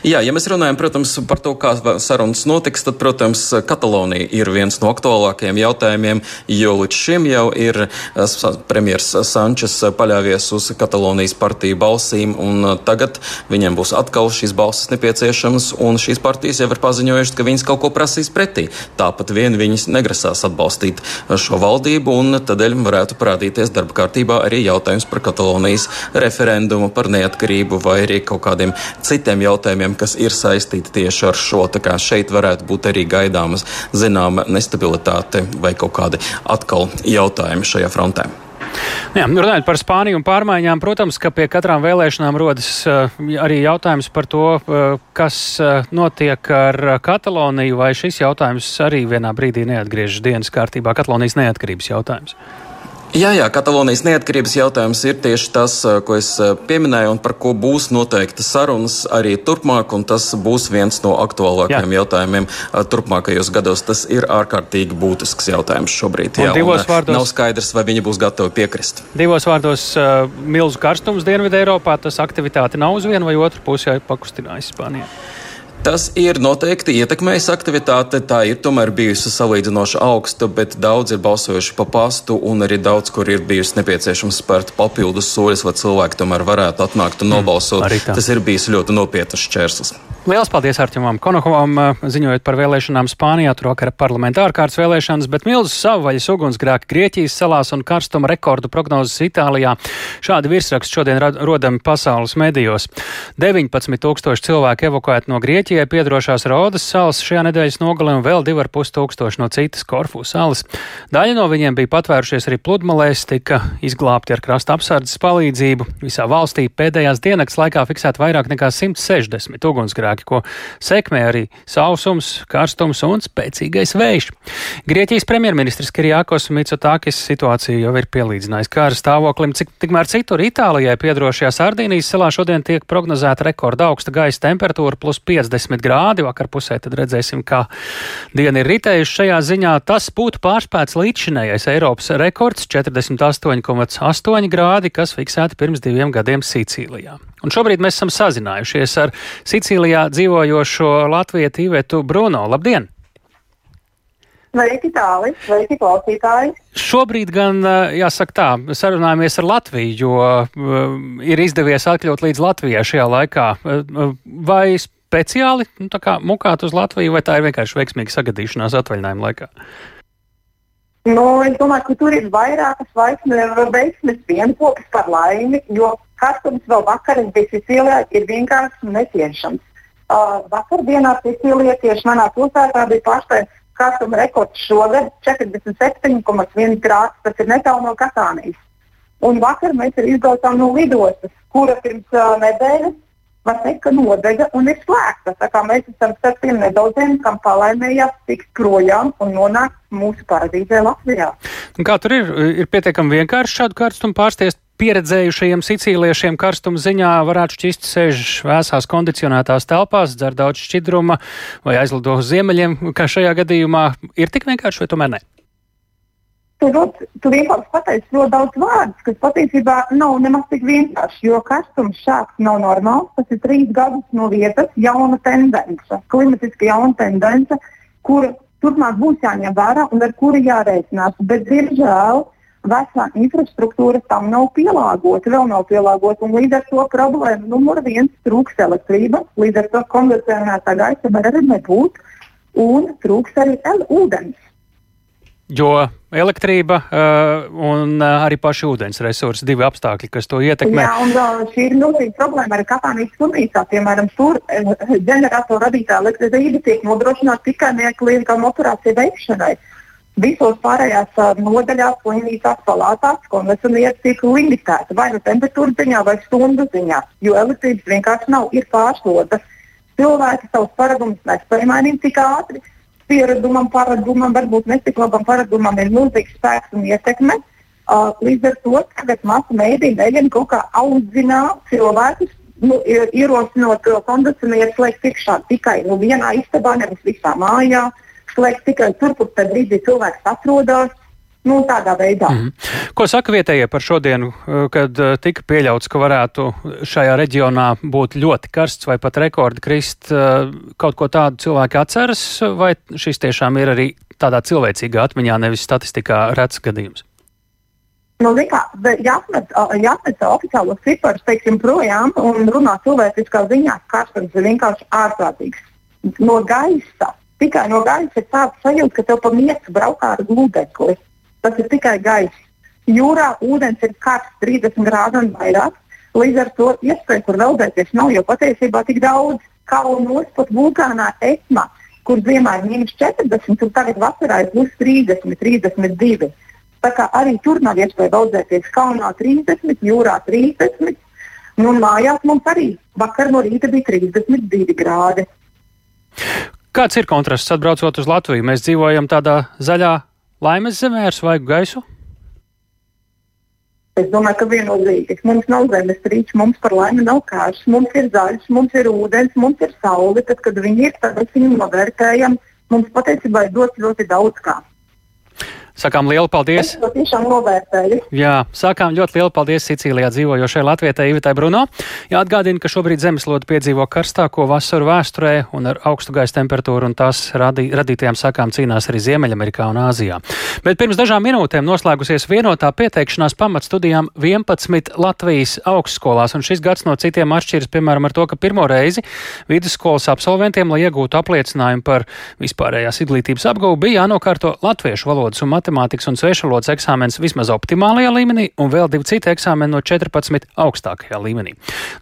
[SPEAKER 13] Jā, ja mēs runājam, protams, par to, kā sarunas notiks, tad, protams, Katalonija ir viens no aktuālākajiem jautājumiem, jo līdz šim jau ir premjers Sančes paļāvies uz Katalonijas partiju balsīm, un tagad viņiem būs atkal šīs balsis nepieciešamas, un šīs partijas jau ir paziņojušas, ka viņas kaut ko prasīs pretī. Tāpat vien viņas negrasās atbalstīt šo valdību, un tādēļ varētu parādīties darba kārtībā arī jautājums par Katalonijas referendumu, par neatkarību vai arī kaut kādiem citiem jautājumiem jautājumiem, kas ir saistīti tieši ar šo. Tā kā šeit varētu būt arī gaidāmas zināma nestabilitāte vai kaut kādi atkal jautājumi šajā frontē.
[SPEAKER 1] Jā, runājot par Spāniju un pārmaiņām, protams, ka pie katrām vēlēšanām rodas uh, arī jautājums par to, uh, kas uh, notiek ar Kataloniju, vai šis jautājums arī vienā brīdī neatgriežas dienas kārtībā, Katalonijas neatkarības jautājums.
[SPEAKER 13] Jā, jā, Katalonijas neatkarības jautājums ir tieši tas, ko es pieminēju, un par ko būs noteikti sarunas arī turpmāk, un tas būs viens no aktuālākajiem jā. jautājumiem turpmākajos gados. Tas ir ārkārtīgi būtisks jautājums šobrīd. Jā, un, vārdos, nav skaidrs, vai viņi būs gatavi piekrist.
[SPEAKER 1] Divos vārdos milzu karstums Dienvidē Eiropā, tas aktivitāte nav uz vienu vai otru pusi pakustinājis Spānijā.
[SPEAKER 13] Tas ir noteikti ietekmējis aktivitāti. Tā ir tomēr bijusi salīdzinoši augsta, bet daudz ir balsojuši pa pastu, un arī daudz, kur ir bijusi nepieciešams spērt papildus soļus, lai cilvēki tomēr varētu atnākt un mm, nobalsot. Mm, Tas ir bijis ļoti nopietns šķērslis.
[SPEAKER 1] Lielas paldies Arčumam Konokovam, ziņojot par vēlēšanām Spānijā, tur vakar parlamenta ārkārtas vēlēšanas, bet milzu savvaļas ugunsgrēki Grieķijas salās un karstuma rekordu prognozes Itālijā. Šādi virsraksti šodien rodami pasaules medijos. 19 tūkstoši cilvēku evakuēti no Grieķijai piedrošās Rodas salas šajā nedēļas nogalē un vēl 2,5 tūkstoši no citas Korfu salas. Daļa no viņiem bija patvērušies arī pludmalēs, tika izglābti ar krasta apsardzes palīdzību. Visā valstī pēdējās dienas laikā fiksēta vairāk nekā 160 ugunsgrēki apstākļi, ko sekmē arī sausums, karstums un spēcīgais vējš. Grieķijas premjerministrs Kirijākos Mitsotākis situāciju jau ir pielīdzinājis kāra stāvoklim, cik tikmēr citur Itālijai piedarošajā Sardīnijas salā šodien tiek prognozēta rekorda augsta gaisa temperatūra plus 50 grādi. Vakar pusē tad redzēsim, kā diena ir ritējuši šajā ziņā. Tas būtu pārspēts līdzšinējais Eiropas rekords 48,8 grādi, kas fiksēti pirms diviem gadiem Sīcīlijā. Un šobrīd mēs esam sazinājušies ar Sicīlijā dzīvojošo Latviju Ivetu Bruno. Labdien!
[SPEAKER 15] Sveiki, tāli, sveiki, klausītāji!
[SPEAKER 1] Šobrīd gan, jāsaka tā, sarunājamies ar Latviju, jo uh, ir izdevies atļaut līdz Latvijai šajā laikā. Uh, vai speciāli nu, mukāt uz Latviju, vai tā ir vienkārši veiksmīga sagadīšanās atvaļinājuma laikā?
[SPEAKER 15] Nu, es domāju, ka tur ir vairākas veiksmes, viena pokas par laimi, jo karstums vēl vakaras bija Sicilijā, ir vienkārši neciešams. Uh, vakardienā Sicilijā tieši manā pilsētā bija pārsteigts karstuma rekords šogad - 47,1 grāds. Tas ir netālu no Katānijas. Un vakar mēs izbraucām no lidostas, kura pirms uh, nedēļas var teikt, ka nodega un ir slēgta. Tā kā mēs esam starp tiem nedaudziem, kam palaimējās tikt projām un nonākt mūsu paradīzē Latvijā.
[SPEAKER 1] Un kā tur ir? Ir pietiekami vienkārši šādu karstumu pārstiest pieredzējušajiem sicīliešiem karstuma ziņā varētu šķist sēž vēsās kondicionētās telpās, dzer daudz šķidruma vai aizlido uz ziemeļiem, kā šajā gadījumā ir tik vienkārši vai tomēr ne?
[SPEAKER 15] Tur, tur vienkārši pateicis ļoti daudz vārdus, kas patiesībā nav nemaz tik vienkārši, jo karstums šāds nav normāls. Tas ir trīs gadus no vietas, jauna tendence, klimatiski jauna tendence, kura turpmāk būs jāņem vērā un ar kuru jārēķinās. Bet, diemžēl, vecā infrastruktūra tam nav pielāgota, vēl nav pielāgota. Līdz ar to problēma numur viens - trūks elektrība, līdz ar to kondicionētā gaisa var arī nebūt, un trūks arī ūdens.
[SPEAKER 1] Jo elektrība uh, un uh, arī paši ūdens resursi, divi apstākļi, kas to ietekmē.
[SPEAKER 15] Jā, un uh, šī ir milzīga problēma arī Katānijas slimnīcā. Piemēram, tur ģeneratoru radītā elektrība tiek nodrošināta tikai neatklīgām operāciju veikšanai. Uh, Visos pārējās nodaļās, slimnīcās, palātās konvencijas tiek limitēta vai nu temperatūras ziņā, vai stundu ziņā, jo elektrības vienkārši nav, ir pārslodzes. Cilvēki savus paradumus nespēj mainīt tik ātri. Pieredumam, paradumam, varbūt netik labam paradumam ir milzīgs spēks un ietekme. Uh, līdz ar to tagad masu mēdīņi mēģina kaut kā audzināt cilvēkus, nu, ierosinot kondicionierus slēgt iekšā tikai nu, vienā istabā, nevis visā mājā. Uh, slēgt tikai tur, kur tad brīdī cilvēks atrodas. Nu, tādā veidā. Mm.
[SPEAKER 1] Ko saka vietējie par šodienu, eh, kad eh, tika pieļauts, ka varētu šajā reģionā būt ļoti karsts vai pat rekordi krist? Eh, kaut ko tādu cilvēki atceras, vai šis tiešām ir arī tādā cilvēcīgā atmiņā, nevis statistikā rets gadījums?
[SPEAKER 15] Nu, kā, jāatmet, jāatmet oficiālos ciparus, teiksim, projām un runā cilvēciskā ziņā, karstums ir vienkārši ārprātīgs. No gaisa Tikai no gaisa ir tāds sajūta, ka tev pa miesu braukā ar gludekli. Tas ir tikai gaiss. Jūrā ūdens ir karsts, 30 grādi un vairāk. Līdz ar to iespēju, kur veldzēties, nav jau patiesībā tik daudz. Kalnos pat vulkānā Etma, kur ziemā ir mīnus 40, tur tagad vasarā ir plus 30, 32. Tā kā arī tur nav iespēja veldzēties. Kalnā 30, jūrā 30. Nu, mājās mums arī vakar no rīta bija 32 grādi.
[SPEAKER 1] Kāds ir kontrasts atbraucot uz Latviju? Mēs dzīvojam tādā zaļā laimes zemē ar svaigu gaisu.
[SPEAKER 15] Es domāju, ka viennozīmīgi mums nav zemes rīčs, mums par laimi nav kārš, mums ir zaļš, mums ir ūdens, mums ir saule. Tad, kad viņi ir, tad mēs viņu novērtējam. Mums patiesībā ir dots ļoti daudz kā.
[SPEAKER 1] Sakām lielu paldies!
[SPEAKER 15] Es to tiešām novērtēju.
[SPEAKER 1] Jā, sākām ļoti lielu paldies Sicīlijā dzīvojošai Latvijai Ivitai Bruno. Jāatgādina, ka šobrīd zemeslode piedzīvo karstāko vasaru vēsturē un ar augstu gaisa temperatūru un tās radī, radītajām sakām cīnās arī Ziemeļamerikā un Āzijā. Bet pirms dažām minūtēm noslēgusies vienotā pieteikšanās pamatstudijām 11 Latvijas augstskolās, un šis gads no citiem atšķiras, piemēram, ar to, ka pirmo reizi vidusskolas absolventiem, lai iegūtu apliecinājumu par vispārējās izglītības apgūvu, bija jānokārto latviešu valodas un matemātikas un svešvalodas eksāmens vismaz optimālajā līmenī un vēl divi citi eksāmeni no 14 augstākajā līmenī.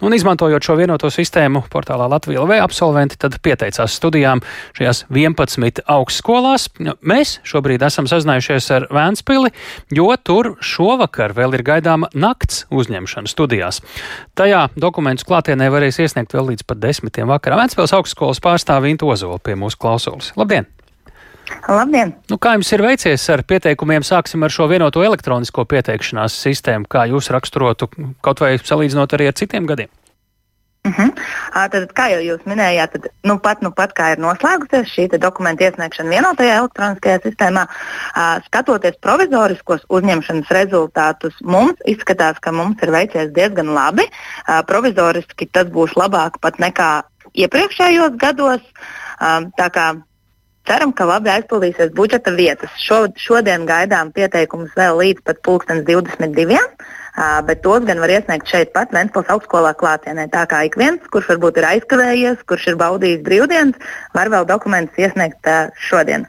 [SPEAKER 1] Un izmantojot šo vienoto sistēmu portālā Latvija LV absolventi tad pieteicās studijām šajās 11 augstskolās. Mēs šobrīd esam sazinājušies ar Vēnspili, jo tur šovakar vēl ir gaidāma nakts uzņemšana studijās. Tajā dokumentus klātienē varēs iesniegt vēl līdz pat desmitiem vakarā. Vēnspils augstskolas pārstāvja Intu Ozola pie mūsu klausulas. Labdien!
[SPEAKER 16] Labdien!
[SPEAKER 1] Nu, kā jums ir veicies ar pieteikumiem? Sāksim ar šo vienoto elektronisko pieteikšanās sistēmu. Kā jūs raksturotu, kaut vai salīdzinot arī ar citiem gadiem?
[SPEAKER 16] Uh -huh. Tad, kā jau jūs minējāt, tad, nu, pat, nu, pat kā ir noslēgusies šī dokumenta iesniegšana vienotajā elektroniskajā sistēmā, skatoties provizoriskos uzņemšanas rezultātus, mums izskatās, ka mums ir veicies diezgan labi. Provizoriski tas būs labāk pat nekā iepriekšējos gados. Tā kā Ceram, ka labi aizpildīsies budžeta vietas. Šo, šodien gaidām pieteikumus vēl līdz pat 2022. Uh, bet tos gan var iesniegt šeit pat Vēncpils augstskolā klātienē. Tā kā ik viens, kurš varbūt ir aizkavējies, kurš ir baudījis brīvdienas, var vēl dokumentus iesniegt uh, šodien.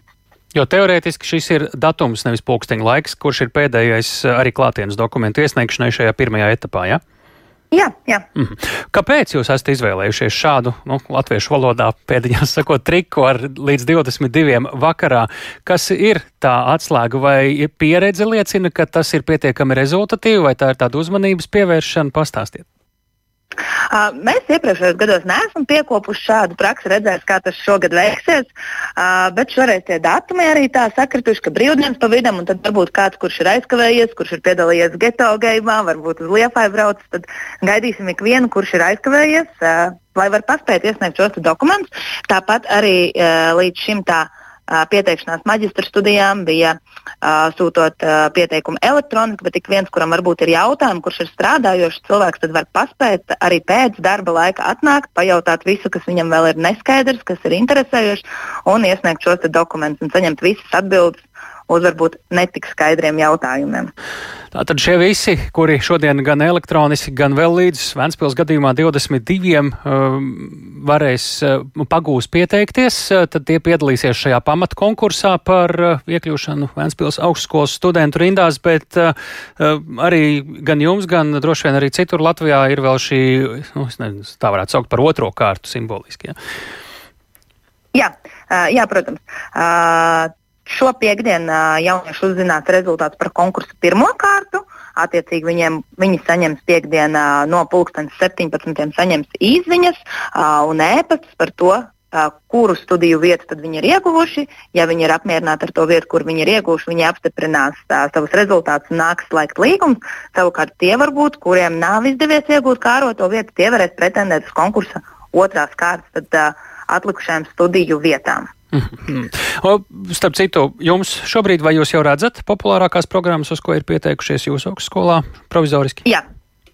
[SPEAKER 1] Jo teorētiski šis ir datums, nevis pulksteņa laiks, kurš ir pēdējais arī klātienes dokumentu iesniegšanai šajā pirmajā etapā. Ja?
[SPEAKER 16] Jā, jā.
[SPEAKER 1] Mm. Kāpēc jūs esat izvēlējušies šādu nu, latviešu valodā pēdējā sakot triku ar līdz 22. vakarā? Kas ir tā atslēga vai pieredze liecina, ka tas ir pietiekami rezultatīvi vai tā ir tāda uzmanības pievēršana? Pastāstiet!
[SPEAKER 16] Uh, mēs iepriekšējos gados neesam piekopuši šādu praksi, redzēs, kā tas šogad veiksies. Uh, bet šoreiz tie datumi arī tā sakrituši, ka brīvdienas pa vidam, un tad varbūt kāds, kurš ir aizkavējies, kurš ir piedalījies geto geimā, varbūt uz liepāju braucis, tad gaidīsim ikvienu, kurš ir aizkavējies, uh, lai var paspēt iesniegt šos dokumentus. Tāpat arī līdz šim tā pieteikšanās maģistra studijām bija sūtot pieteikumu elektroniski, bet ik viens, kuram varbūt ir jautājumi, kurš ir strādājošs cilvēks, tad var paspēt arī pēc darba laika atnākt, pajautāt visu, kas viņam vēl ir neskaidrs, kas ir interesējošs, un iesniegt šos dokumentus un saņemt visas atbildes uz varbūt netik skaidriem jautājumiem.
[SPEAKER 1] Tātad šie visi, kuri šodien gan elektroniski, gan vēl līdz Vēncpils gadījumā 22 um, varēs uh, pagūs pieteikties, uh, tad tie piedalīsies šajā pamatkonkursā par uh, iekļūšanu Vēncpils augstskolas studentu rindās, bet uh, uh, arī gan jums, gan droši vien arī citur Latvijā ir vēl šī, nu, nezinu, tā varētu saukt par otro kārtu simboliski. Ja?
[SPEAKER 16] Jā, uh, jā, protams. Šo piekdienu jaunieši uzzinās rezultātus par konkursu pirmo kārtu. Attiecīgi viņiem, viņi saņems piekdienā no 17. saņems īziņas un ēpastus par to, kuru studiju vietu viņi ir ieguvuši. Ja viņi ir apmierināti ar to vietu, kur viņi ir ieguvuši, viņi apstiprinās tā, savus rezultātus un nāks slēgt līgumu. Savukārt tie varbūt, kuriem nav izdevies iegūt kāroto vietu, tie varēs pretendēt uz konkursa otrās kārtas tad, uh, atlikušajām studiju vietām.
[SPEAKER 1] Mm. O, starp citu, jums šobrīd, vai jūs jau redzat populārākās programmas, uz ko ir pieteikušies jūsu augstskolā provizoriski?
[SPEAKER 16] Jā.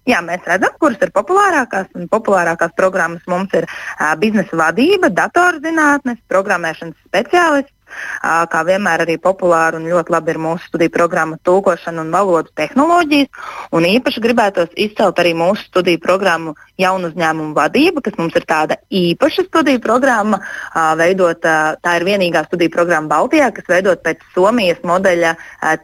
[SPEAKER 16] Jā, mēs redzam, kuras ir populārākās. Populārākās programmas mums ir uh, biznesa vadība, datorzinātnes, programmēšanas speciālists, Kā vienmēr arī populāra un ļoti labi ir mūsu studiju programma Tūkošana un valodu tehnoloģijas. Un īpaši gribētos izcelt arī mūsu studiju programmu Jaunu uzņēmumu vadība, kas mums ir tāda īpaša studiju programma. Veidot, tā ir vienīgā studiju programma Baltijā, kas veidot pēc Somijas modeļa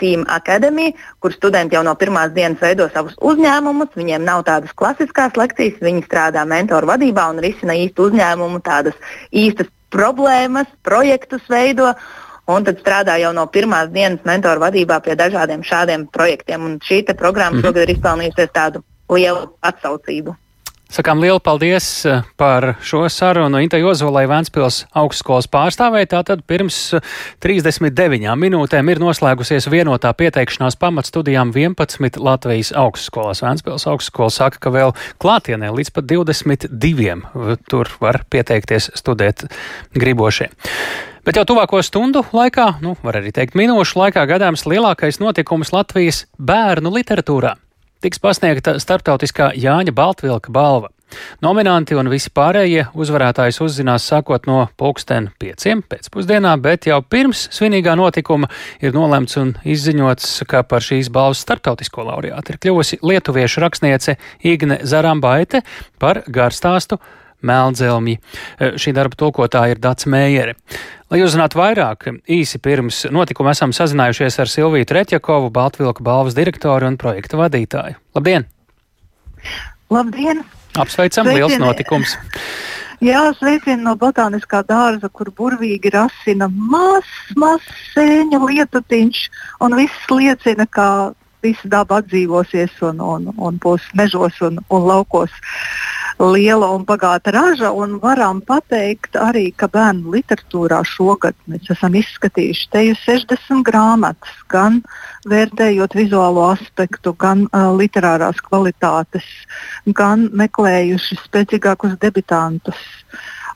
[SPEAKER 16] Team Academy, kur studenti jau no pirmās dienas veido savus uzņēmumus. Viņiem nav tādas klasiskās lekcijas, viņi strādā mentoru vadībā un risina īstu uzņēmumu, tādas īstas problēmas, projektus veido. Un tad strādā jau no pirmās dienas mentoru vadībā pie dažādiem šādiem projektiem. Un šī programma mm -hmm. šogad ir izpelnījusies tādu lielu atsaucību.
[SPEAKER 1] Sakām lielu paldies eh, par šo sarunu Intai Ozolai Vēnspils augstskolas pārstāvēja. Tātad pirms 39 eh, minūtēm ir noslēgusies vienotā pieteikšanās pamatstudijām 11 Latvijas augstskolās. Vēnspils augstskola saka, ka vēl klātienē līdz pat 22 tur var pieteikties studēt gribošie. Bet jau tuvāko stundu laikā, nu, var arī teikt minūšu laikā, gadāms lielākais notikums Latvijas bērnu literatūrā tiks pasniegta starptautiskā Jāņa Baltvilka balva. Nominanti un visi pārējie uzvarētājs uzzinās sākot no pulksten pieciem pēcpusdienā, bet jau pirms svinīgā notikuma ir nolemts un izziņots, ka par šīs balvas starptautisko laureātu ir kļuvusi lietuviešu rakstniece Igne Zarambaite par garstāstu Melnzelmi. Šī darba tulkotāja ir Dats Mējere. Lai uzzinātu vairāk, īsi pirms notikuma esam sazinājušies ar Silviju Tretjakovu, Baltvilku balvas direktoru un projekta vadītāju. Labdien!
[SPEAKER 17] Labdien!
[SPEAKER 1] Apsveicam, Sveicien. liels notikums!
[SPEAKER 17] Jā, sveicieni no botāniskā dārza, kur burvīgi rasina mazs, mazs sēņa lietutiņš, un viss liecina, ka visa daba atdzīvosies un, un, un būs mežos un, un laukos liela un bagāta raža. Un varam pateikt arī, ka bērnu literatūrā šogad mēs esam izskatījuši teju 60 grāmatas, gan vērtējot vizuālo aspektu, gan uh, literārās kvalitātes, gan meklējuši spēcīgākus debitantus.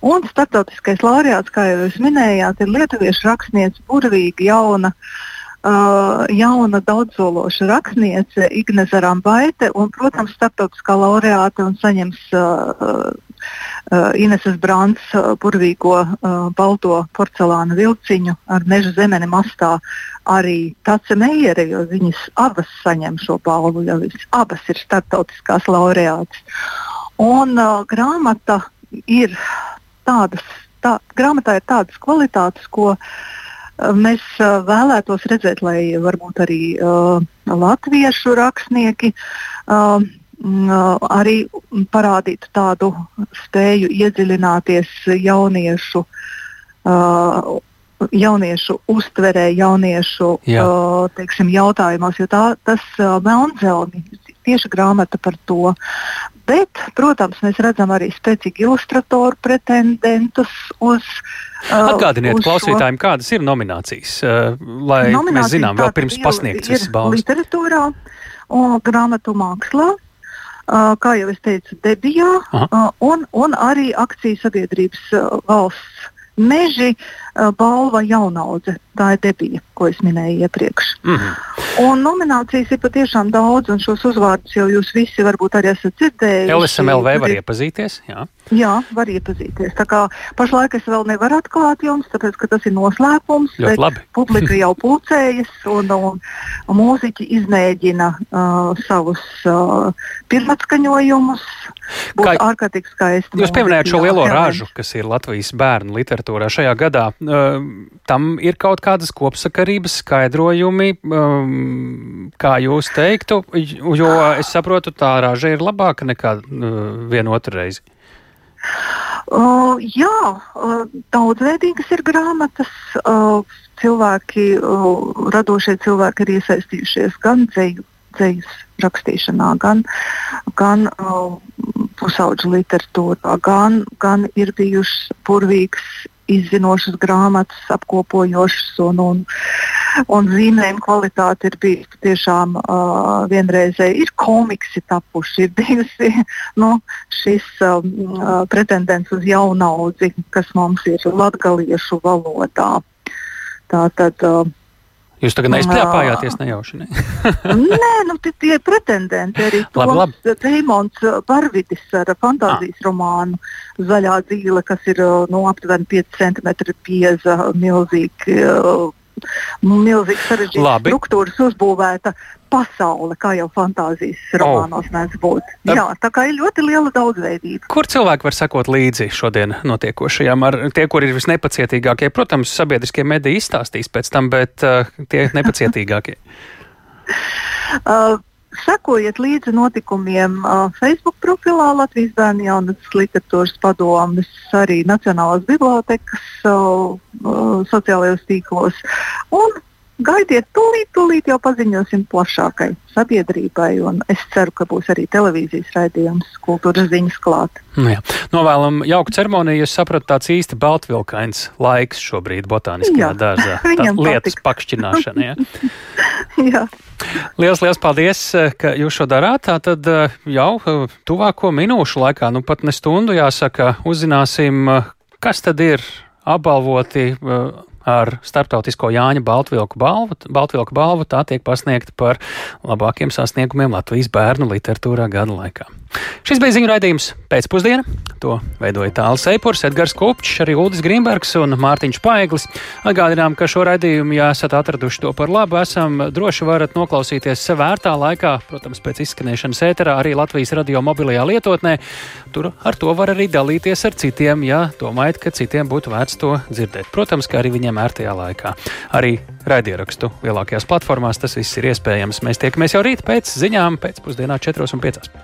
[SPEAKER 17] Un starptautiskais laureāts, kā jau jūs minējāt, ir lietuviešu rakstniece, burvīga, jauna uh, uh, jauna daudzsološa rakstniece Ignese Rambaite un, protams, starptautiskā laureāte un saņems uh, uh, Ineses Brāns uh, burvīgo uh, balto porcelāna vilciņu ar meža zemeni mastā. Arī Tace Meijere, jo viņas abas saņem šo balvu, jo viņas abas ir starptautiskās laureātes. Un uh, grāmata ir tādas, tā, grāmatā ir tādas kvalitātes, ko uh, Mēs vēlētos redzēt, lai varbūt arī uh, latviešu rakstnieki uh, arī parādītu tādu spēju iedziļināties jauniešu, uh, jauniešu uztverē, jauniešu uh, teiksim, jautājumos, jo tā, tas uh, Melnzelmi tieši grāmata par to. Bet, protams, mēs redzam arī spēcīgi ilustratoru pretendentus uz.
[SPEAKER 1] Uh, Atgādiniet uz klausītājiem, šo... kādas ir nominācijas, uh, lai nominācijas mēs zinām, vēl pirms pasniegts visas balvas.
[SPEAKER 17] Literatūrā un grāmatu mākslā. Uh, kā jau es teicu, debijā, uh, un, un arī akciju sabiedrības uh, valsts meži, uh, balva jaunaudze. Tā ir debija, ko es minēju iepriekš. Mm -hmm. Un nominācijas ir patiešām daudz, un šos uzvārdus jau jūs visi varbūt arī esat dzirdējuši.
[SPEAKER 1] LSMLV var iepazīties? Jā,
[SPEAKER 17] jā var iepazīties. Tā kā pašlaik es vēl nevaru atklāt jums, tāpēc, ka tas ir noslēpums. Publika jau pulcējas, un, un, mūziķi izmēģina uh, savus uh, pirmatskaņojumus. Kā, ārkārtīgi skaisti.
[SPEAKER 1] Jūs pieminējāt šo lielo ražu, kas ir Latvijas bērnu literatūrā šajā gadā. Uh, tam ir kaut kādas kopsakarības skaidrojumi, um, kā jūs teiktu, jo es saprotu, tā raža ir labāka nekā uh, vienotru reizi.
[SPEAKER 17] Uh, jā, uh, daudzveidīgas ir grāmatas. Uh, cilvēki, uh, radošie cilvēki ir iesaistījušies gan dzēju, dzējas rakstīšanā, gan, gan uh, pusauģu literatūrā, gan, gan ir bijušas burvīgas izzinošas grāmatas, apkopojošas un, un, un zīmējuma kvalitāte ir bijusi tiešām uh, vienreizēji. Ir komiksi tapuši, ir bijusi nu, šis uh, pretendents uz jaunaudzi, kas mums ir latgaliešu valodā. Tā tad uh,
[SPEAKER 1] Jūs tagad neizpļāpājāties nejauši. Ne?
[SPEAKER 17] Nē, nu tie ir pretendenti. Arī Dēmons Barvidis ar fantāzijas ah. romānu Zaļā dzīve, kas ir nu, aptuveni 5 cm bieza, milzīgi. Milzīgi sarežģīta struktūras uzbūvēta pasaule, kā jau fantāzijas romānos oh. mēdz būt. Jā, tā kā ir ļoti liela daudzveidība.
[SPEAKER 1] Kur cilvēki var sekot līdzi šodien notiekošajam? Ar tie, kur ir visnepacietīgākie, protams, sabiedriskie mediji izstāstīs pēc tam, bet uh, tie nepacietīgākie.
[SPEAKER 17] uh, Sekojiet līdzi notikumiem uh, Facebook profilā Latvijas Bērnu jaunatnes literatūras padomes, arī Nacionālās bibliotekas uh, uh, sociālajos tīklos un gaidiet, tūlīt, tūlīt jau paziņosim plašākai sabiedrībai. Es ceru, ka būs arī televīzijas raidījums, kultūras ziņas klāt.
[SPEAKER 1] Nu jā. Novēlam jauku ceremoniju. Es sapratu, tāds īsti baltvilkains laiks šobrīd botāniskajā dārzā. Tā lietas pakšķināšana. Jā. jā. Lielas, liels paldies, ka jūs šo darāt. Tātad jau tuvāko minūšu laikā, nu pat ne stundu jāsaka, uzzināsim, kas tad ir apbalvoti ar starptautisko Jāņa Baltvilku balvu. Baltvilku balvu tā tiek pasniegta par labākiem sasniegumiem Latvijas bērnu literatūrā gada laikā. Šis bija ziņu raidījums pēcpusdiena. To veidoja Tāls Eipurs, Edgars Kupčs, arī Uldis Grimbergs un Mārtiņš Paeglis. Atgādinām, ka šo raidījumu, ja esat atraduši to par labu, esam droši varat noklausīties vērtā laikā, protams, pēc izskanēšanas ēterā arī Latvijas radio mobilajā lietotnē. Tur ar to var arī dalīties ar citiem, ja domājat, ka citiem būtu vērts to dzirdēt. Protams, ka arī viņiem ērtajā laikā. Arī raidierakstu lielākajās platformās tas viss ir iespējams. Mēs tiekamies jau rīt pēc ziņām, pēcpusdienā 4 un 5.